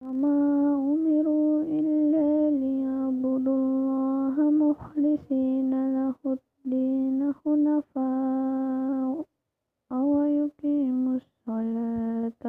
وما أمروا إلا ليعبدوا الله مخلصين له الدين حنفاء ويقيموا الصلاة